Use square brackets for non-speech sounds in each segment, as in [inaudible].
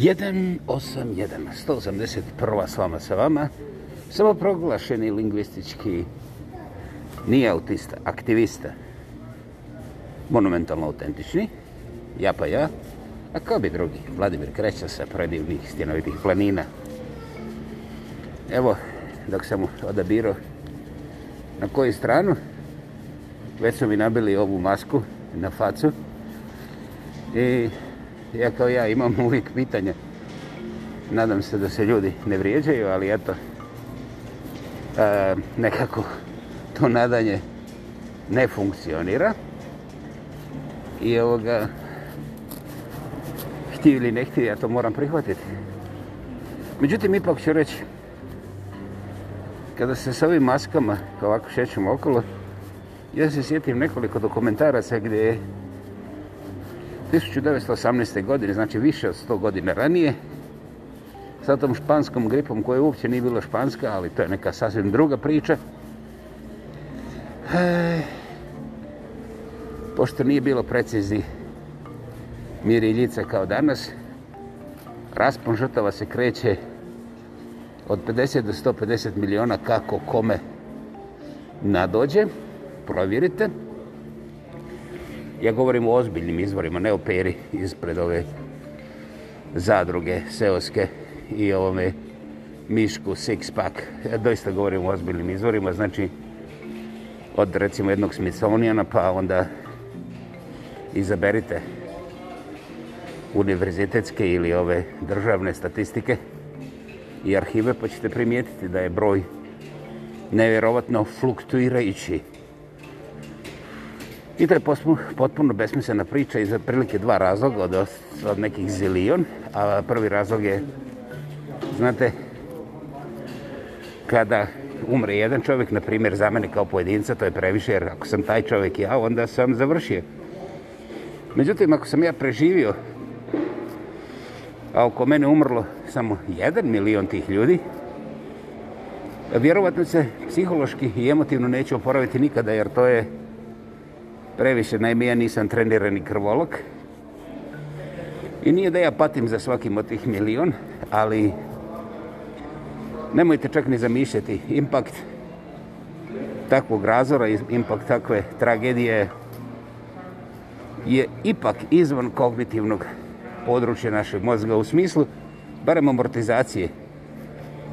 181, 181 s vama sa vama, samo proglašeni lingvistički, nije autista, aktivista, monumentalno autentični, ja pa ja, a kao bi drugi, Vladimir Kreća sa predivnih stjenovitih planina. Evo, dok sam odabirao na koju stranu, već su mi nabili ovu masku na facu, i e, ja kao ja imam [laughs] uvijek pitanja. Nadam se da se ljudi ne vrijeđaju, ali eto, e, nekako to nadanje ne funkcionira. I ovoga, htio ili ne htio, ja to moram prihvatiti. Međutim, ipak ću reći, kada se sa ovim maskama ovako šećemo okolo, ja se sjetim nekoliko dokumentaraca gdje je 1918. godine, znači više od 100 godina ranije, sa tom španskom gripom koja uopće nije bila španska, ali to je neka sasvim druga priča. E, pošto nije bilo precizni miriljica kao danas, raspon žrtava se kreće od 50 do 150 miliona kako kome nadođe, provjerite. Provjerite ja govorim o ozbiljnim izvorima, ne o peri ispred ove zadruge seoske i ovome mišku six pack. Ja doista govorim o ozbiljnim izvorima, znači od recimo jednog Smithsonijana, pa onda izaberite univerzitetske ili ove državne statistike i arhive, pa ćete primijetiti da je broj nevjerovatno fluktuirajući. I to je potpuno, potpuno besmislena priča iz prilike dva razloga od, od nekih zilion. A prvi razlog je, znate, kada umre jedan čovjek, na primjer, za mene kao pojedinca, to je previše, jer ako sam taj čovjek ja, onda sam završio. Međutim, ako sam ja preživio, a oko mene umrlo samo jedan milion tih ljudi, vjerovatno se psihološki i emotivno neću oporaviti nikada, jer to je previše, naime ja nisam trenirani krvolog. I nije da ja patim za svakim od tih milion, ali nemojte čak ni zamišljati impakt takvog razora, impakt takve tragedije je ipak izvan kognitivnog područja našeg mozga u smislu barem amortizacije.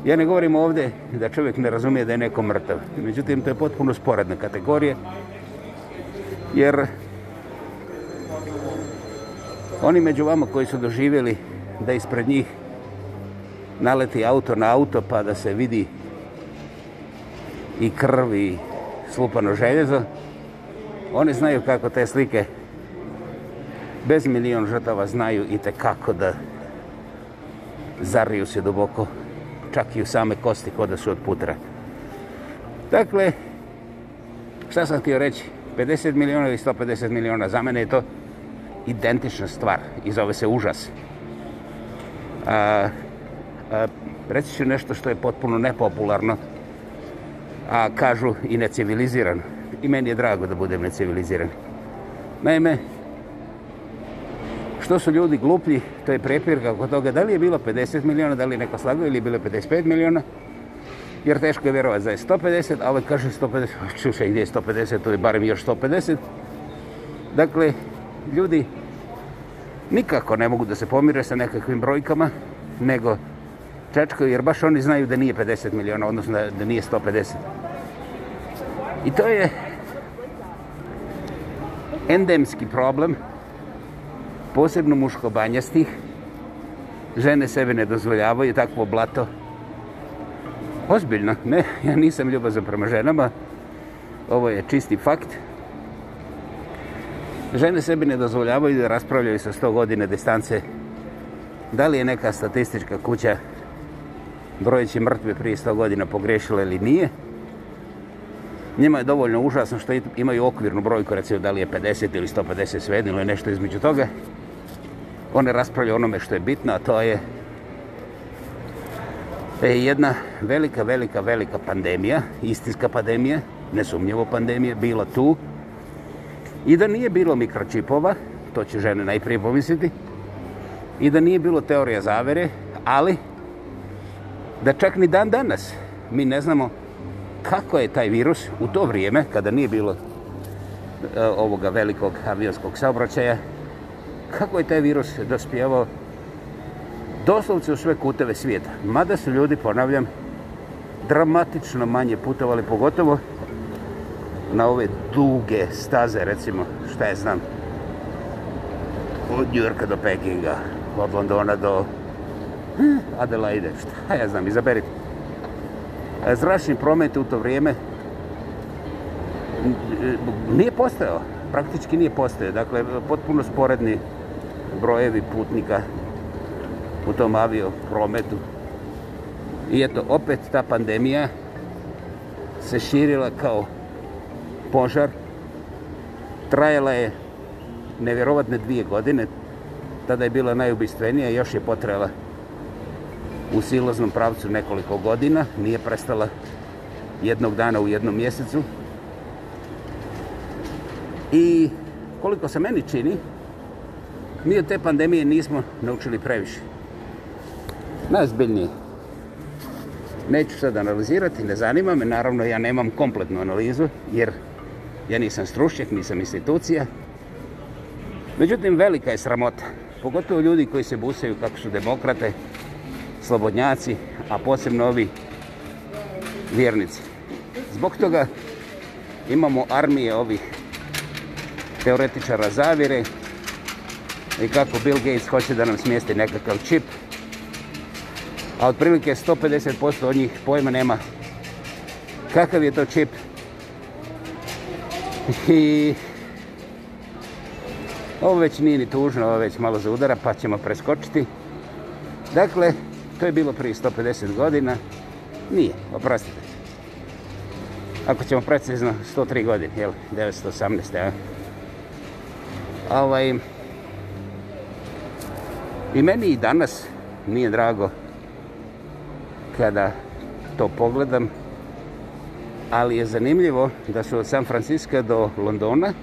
Ja ne govorim ovdje da čovjek ne razumije da je neko mrtav. Međutim, to je potpuno sporadna kategorija jer oni među vama koji su doživjeli da ispred njih naleti auto na auto pa da se vidi i krv i slupano željezo, oni znaju kako te slike bez milion žrtava znaju i te kako da zariju se duboko čak i u same kosti koda su od putra. Dakle, šta sam htio reći? 50 miliona ili 150 miliona. Za mene je to identična stvar i zove se užas. A, e, a, e, reći ću nešto što je potpuno nepopularno, a kažu i necivilizirano. I meni je drago da budem necivilizirani. Naime, što su ljudi gluplji, to je prepirka oko toga da li je bilo 50 miliona, da li je neko slagao ili je bilo 55 miliona, jer teško je vjerovati za 150, a ovaj kaže 150, [laughs] čušaj gdje je 150, to je barem još 150. Dakle, ljudi nikako ne mogu da se pomire sa nekakvim brojkama, nego čečko, jer baš oni znaju da nije 50 miliona, odnosno da, da nije 150. I to je endemski problem, posebno muško banjastih, žene sebe ne dozvoljavaju takvo blato, ozbiljno, ne, ja nisam ljubazan prema ženama, ovo je čisti fakt. Žene sebi ne dozvoljavaju da raspravljaju sa 100 godine distance. Da li je neka statistička kuća brojeći mrtve prije 100 godina pogrešila ili nije? Njima je dovoljno užasno što imaju okvirnu brojku, recimo da li je 50 ili 150 svedilo ili nešto između toga. One raspravljaju onome što je bitno, a to je E, jedna velika, velika, velika pandemija, istinska pandemija, nesumnjivo pandemija, bila tu. I da nije bilo mikročipova, to će žene najprije pomisliti, i da nije bilo teorija zavere, ali da čak ni dan danas mi ne znamo kako je taj virus u to vrijeme, kada nije bilo e, ovoga velikog avionskog saobraćaja, kako je taj virus dospijavao doslovce u sve kuteve svijeta. Mada su ljudi, ponavljam, dramatično manje putovali, pogotovo na ove duge staze, recimo, šta je znam, od Njurka do Pekinga, od Londona do hm, Adelaide, šta ja znam, izaberite. Zračni promet u to vrijeme nije postojao, praktički nije postojao, dakle, potpuno sporedni brojevi putnika, u tom avio prometu. I eto, opet ta pandemija se širila kao požar. Trajala je nevjerovatne dvije godine. Tada je bila najubistvenija i još je potrela u siloznom pravcu nekoliko godina. Nije prestala jednog dana u jednom mjesecu. I koliko se meni čini, mi od te pandemije nismo naučili previše najzbiljniji. Neću sad analizirati, ne zanima me, naravno ja nemam kompletnu analizu, jer ja nisam stručnjak, nisam institucija. Međutim, velika je sramota, pogotovo ljudi koji se busaju kako su demokrate, slobodnjaci, a posebno ovi vjernici. Zbog toga imamo armije ovih teoretičara zavire i kako Bill Gates hoće da nam smijesti nekakav čip, a otprilike 150% od njih pojma nema kakav je to čip. [laughs] I ovo već nije ni tužno, ovo već malo za udara, pa ćemo preskočiti. Dakle, to je bilo prije 150 godina. Nije, oprostite. Ako ćemo precizno, 103 godine, jel? 918, ja? Ovaj, I meni i danas nije drago kada to pogledam, ali je zanimljivo da su od San Francisco do Londona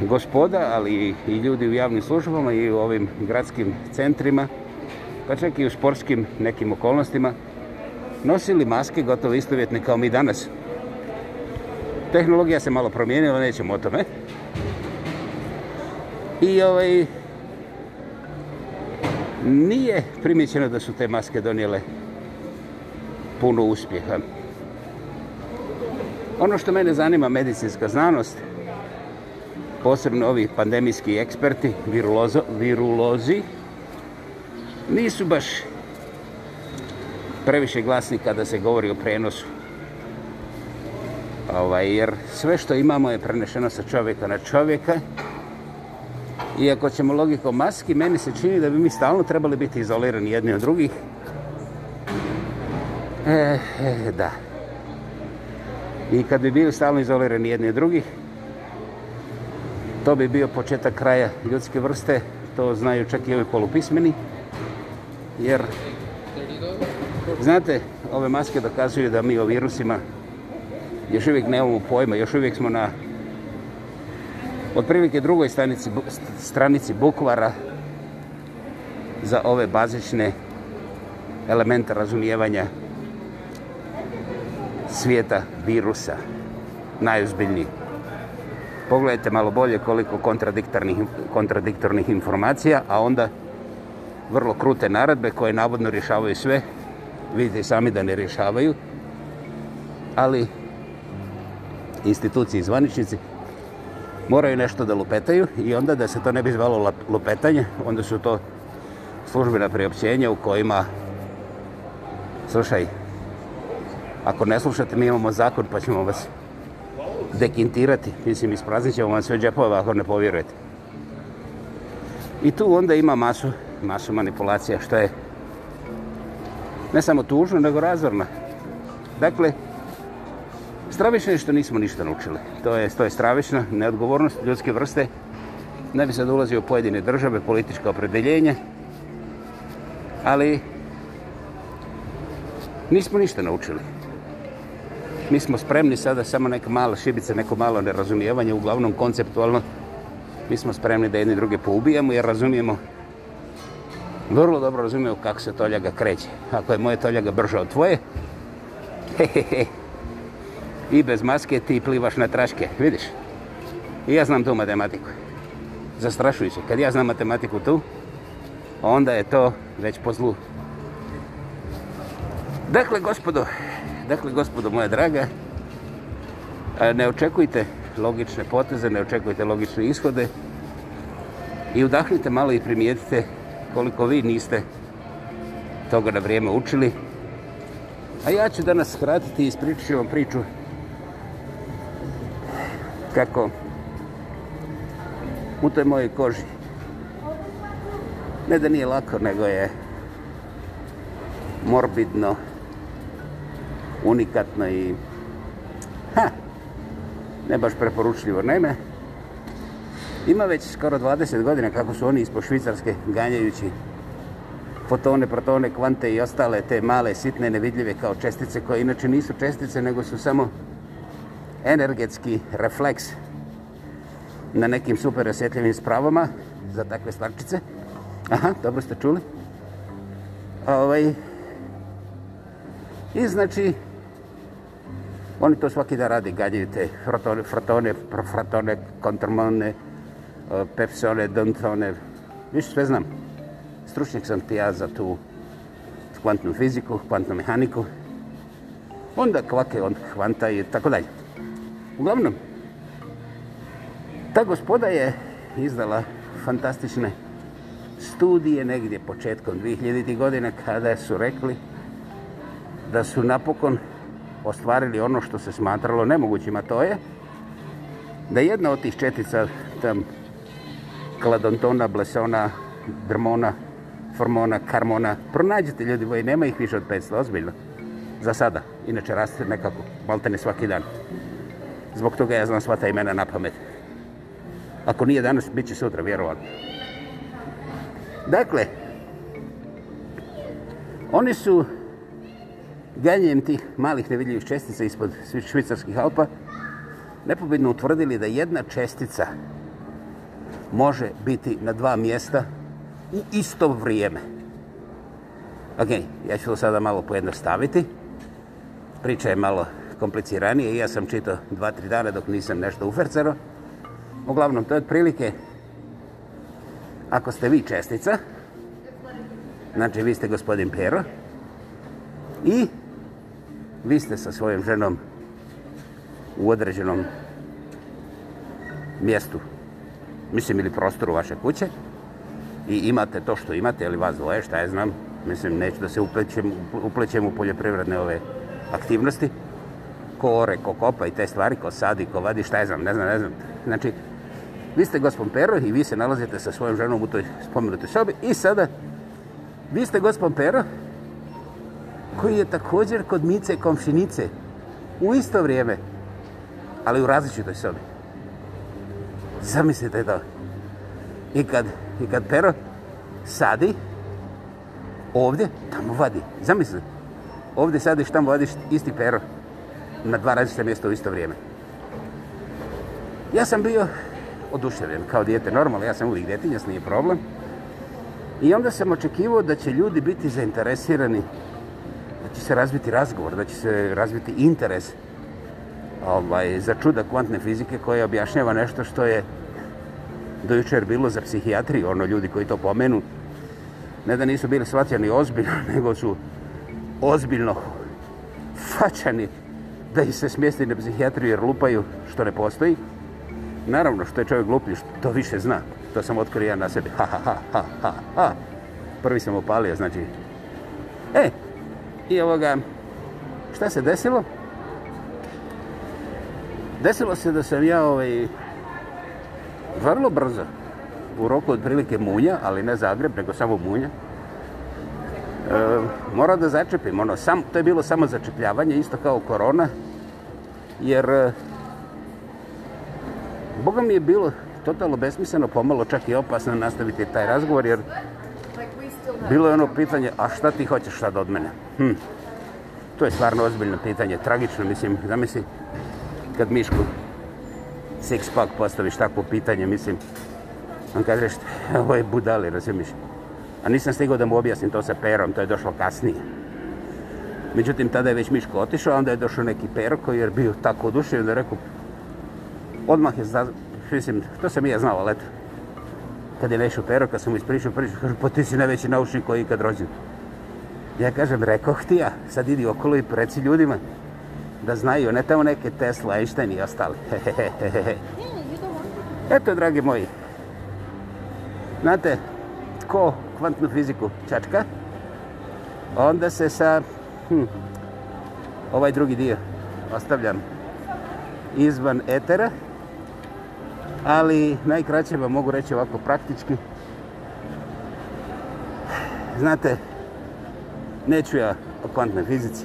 gospoda, ali i ljudi u javnim službama i u ovim gradskim centrima, pa čak i u sportskim nekim okolnostima, nosili maske gotovo istovjetne kao mi danas. Tehnologija se malo promijenila, nećemo o tome. I ovaj, nije primjećeno da su te maske donijele puno uspjeha. Ono što mene zanima medicinska znanost, posebno ovi pandemijski eksperti, virulozo, virulozi, nisu baš previše glasni kada se govori o prenosu. Ovaj, jer sve što imamo je prenešeno sa čovjeka na čovjeka, Iako ćemo logiko maski, meni se čini da bi mi stalno trebali biti izolirani jedni od drugih. E, e, da. I kad bi bili stalno izolirani jedni od drugih, to bi bio početak kraja ljudske vrste. To znaju čak i ovi polupismeni. Jer, znate, ove maske dokazuju da mi o virusima još uvijek nemamo pojma, još uvijek smo na od prilike drugoj stranici, stranici bukvara za ove bazične elemente razumijevanja svijeta virusa najuzbiljniji. Pogledajte malo bolje koliko kontradiktornih, kontradiktornih informacija, a onda vrlo krute naredbe koje navodno rješavaju sve. Vidite sami da ne rješavaju, ali institucije i zvaničnici moraju nešto da lupetaju i onda da se to ne bi zvalo lupetanje, onda su to službena priopćenja u kojima slušaj, ako ne slušate, mi imamo zakon pa ćemo vas dekintirati. Mislim, ispraznit ćemo vam sve džepove ako ne povjerujete. I tu onda ima masu, masu manipulacija što je ne samo tužno, nego razvrno. Dakle, Stravično je što nismo ništa naučili. To je, to je stravična neodgovornost ljudske vrste. Ne bi sad ulazio pojedine države, politička opredeljenja, ali nismo ništa naučili. Mi smo spremni sada samo neka mala šibica, neko malo nerazumijevanje, uglavnom konceptualno. Mi smo spremni da jedne druge poubijamo jer razumijemo, vrlo dobro razumijemo kako se toljaga kreće. Ako je moje toljaga brža od tvoje, [laughs] hehehe, i bez maske ti plivaš na traške, vidiš? I ja znam tu matematiku. Zastrašujuće. Kad ja znam matematiku tu, onda je to već po zlu. Dakle, gospodo, dakle, gospodo, moja draga, ne očekujte logične poteze, ne očekujte logične ishode i udahnite malo i primijetite koliko vi niste toga na vrijeme učili. A ja ću danas skratiti i ispričati vam priču kako u toj mojoj koži. Ne da nije lako, nego je morbidno, unikatno i ha, ne baš preporučljivo. Naime, ima već skoro 20 godina kako su oni ispod Švicarske ganjajući fotone, protone, kvante i ostale te male, sitne, nevidljive kao čestice koje inače nisu čestice, nego su samo energetski refleks na nekim super osjetljivim spravama za takve stvarčice. Aha, dobro ste čuli. Ovaj, I znači, oni to svaki da radi, ganjaju te frotone, frotone, frotone, kontramone, pepsone, dontone, više sve znam. Stručnik sam ti ja za tu kvantnu fiziku, kvantnu mehaniku. Onda kvake, on kvanta i tako dalje. Uglavnom, ta gospoda je izdala fantastične studije negdje početkom 2000. godine kada su rekli da su napokon ostvarili ono što se smatralo nemogućima, to je da jedna od tih četica tam Kladontona, Blesona, Drmona, Formona, Karmona, pronađete ljudi boji, nema ih više od 500, ozbiljno, za sada, inače raste nekako, malte ne svaki dan. Zbog toga ja znam sva ta imena na pamet. Ako nije danas, bit će sutra, vjerovatno. Dakle, oni su ganjem tih malih nevidljivih čestica ispod svih švicarskih Alpa nepobjedno utvrdili da jedna čestica može biti na dva mjesta u isto vrijeme. Ok, ja ću to sada malo pojednostaviti. Priča je malo kompliciranije i ja sam čitao dva, tri dana dok nisam nešto ufercero. Uglavnom, to je otprilike, ako ste vi čestica, znači vi ste gospodin Pero, i vi ste sa svojom ženom u određenom mjestu, mislim, ili prostoru vaše kuće, i imate to što imate, ili vas dvoje, šta je znam, mislim, neću da se uplećem, uplećem u poljoprivredne ove aktivnosti, ko ore, ko kopa i te stvari, ko sadi, ko vadi, šta je znam, ne znam, ne znam. Znači, vi ste gospod Pero i vi se nalazite sa svojom ženom u toj spomenutoj sobi i sada vi ste gospod Pero koji je također kod mice komšinice u isto vrijeme, ali u različitoj sobi. Zamislite to. I kad, I kad Pero sadi, ovdje, tamo vadi. Zamislite. Ovdje sadiš, tamo vadiš isti Pero na dva različite mjesta u isto vrijeme. Ja sam bio oduševljen kao dijete, normalno, ja sam uvijek djetinjas, nije problem. I onda sam očekivao da će ljudi biti zainteresirani, da će se razviti razgovor, da će se razviti interes ovaj, za čuda kvantne fizike koje objašnjava nešto što je dojučer bilo za psihijatriju, ono ljudi koji to pomenu, ne da nisu bili svatjani ozbiljno, [laughs] nego su ozbiljno svačani da ih se smjesti na psihijatriju jer lupaju što ne postoji. Naravno, što je čovjek gluplji, to više zna. To sam otkrio ja na sebi. Ha, ha, ha, ha, ha. Prvi sam opalio, znači... E, i ovoga... Šta se desilo? Desilo se da sam ja ovaj... Vrlo brzo, u roku od prilike munja, ali ne Zagreb, nego samo munja, e, morao da začepim. Ono, sam, to je bilo samo začepljavanje, isto kao korona, jer eh, Boga mi je bilo totalno besmisleno, pomalo čak i opasno nastaviti taj razgovor, jer bilo je ono pitanje, a šta ti hoćeš sad od mene? Hm. To je stvarno ozbiljno pitanje, tragično, mislim, zamisli, kad Mišku six pack postaviš takvo pitanje, mislim, on kaže što, ovo je budali, razumiješ? A nisam stigao da mu objasnim to sa perom, to je došlo kasnije. Međutim, tada je već Miško otišao, onda je došao neki perko jer bio tako odušio, onda je rekao, odmah je, mislim, to sam i ja znao, leto. Kad je nešao perok, kad sam mu ispričao priču, kažu, pa ti si najveći naučnik koji ikad rođen. Ja kažem, rekao ti ja, sad idi okolo i preci ljudima da znaju, ne tamo neke Tesla, Einstein i ostali. [laughs] Eto, dragi moji, znate, ko kvantnu fiziku čačka, onda se sa hm, ovaj drugi dio ostavljam izvan etera, ali najkraće vam mogu reći ovako praktički. Znate, neću ja o kvantnoj fizici,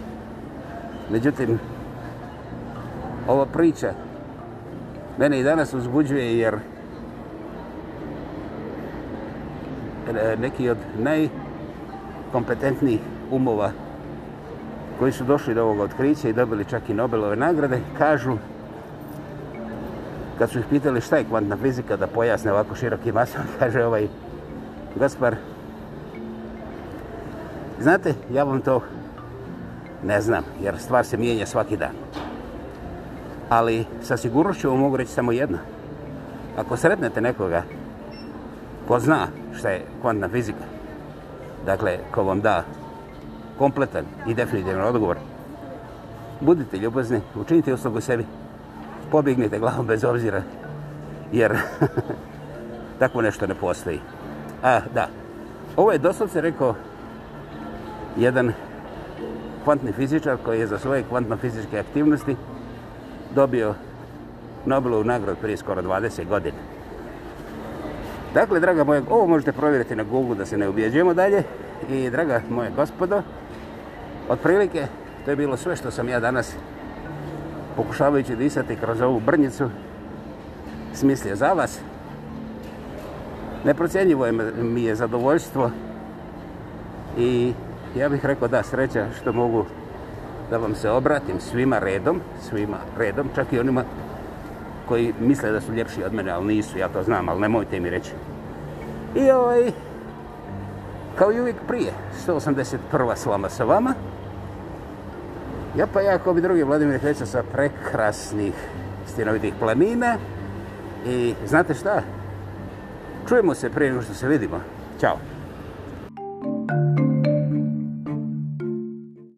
međutim, ova priča mene i danas uzbuđuje jer e, neki od najkompetentnijih umova koji su došli do ovog otkrića i dobili čak i Nobelove nagrade, kažu, kad su ih pitali šta je kvantna fizika, da pojasne ovako široki masom, [laughs] kaže ovaj gospar, znate, ja vam to ne znam, jer stvar se mijenja svaki dan. Ali sa sigurnošću vam mogu reći samo jedno. Ako sretnete nekoga ko zna šta je kvantna fizika, dakle, ko vam da kompletan i definitivan odgovor. Budite ljubazni, učinite uslugu sebi, pobignite glavom bez obzira, jer [laughs] tako nešto ne postoji. A, da, ovo je doslovce rekao jedan kvantni fizičar koji je za svoje kvantno-fizičke aktivnosti dobio Nobelovu nagrod prije skoro 20 godina. Dakle, draga moja, ovo možete provjeriti na Google da se ne ubijeđujemo dalje. I, draga moje gospodo, Otprilike, to je bilo sve što sam ja danas pokušavajući disati kroz ovu brnjicu smislio za vas. Neprocjenjivo je mi je zadovoljstvo i ja bih rekao da sreća što mogu da vam se obratim svima redom, svima redom, čak i onima koji misle da su ljepši od mene, ali nisu, ja to znam, ali nemojte mi reći. I ovaj, kao i uvijek prije, 181. slama sa vama, Ja pa ja, kao bi drugi Vladimir Hrvića sa prekrasnih stinovitih planina. I znate šta? Čujemo se prije nego što se vidimo. Ćao.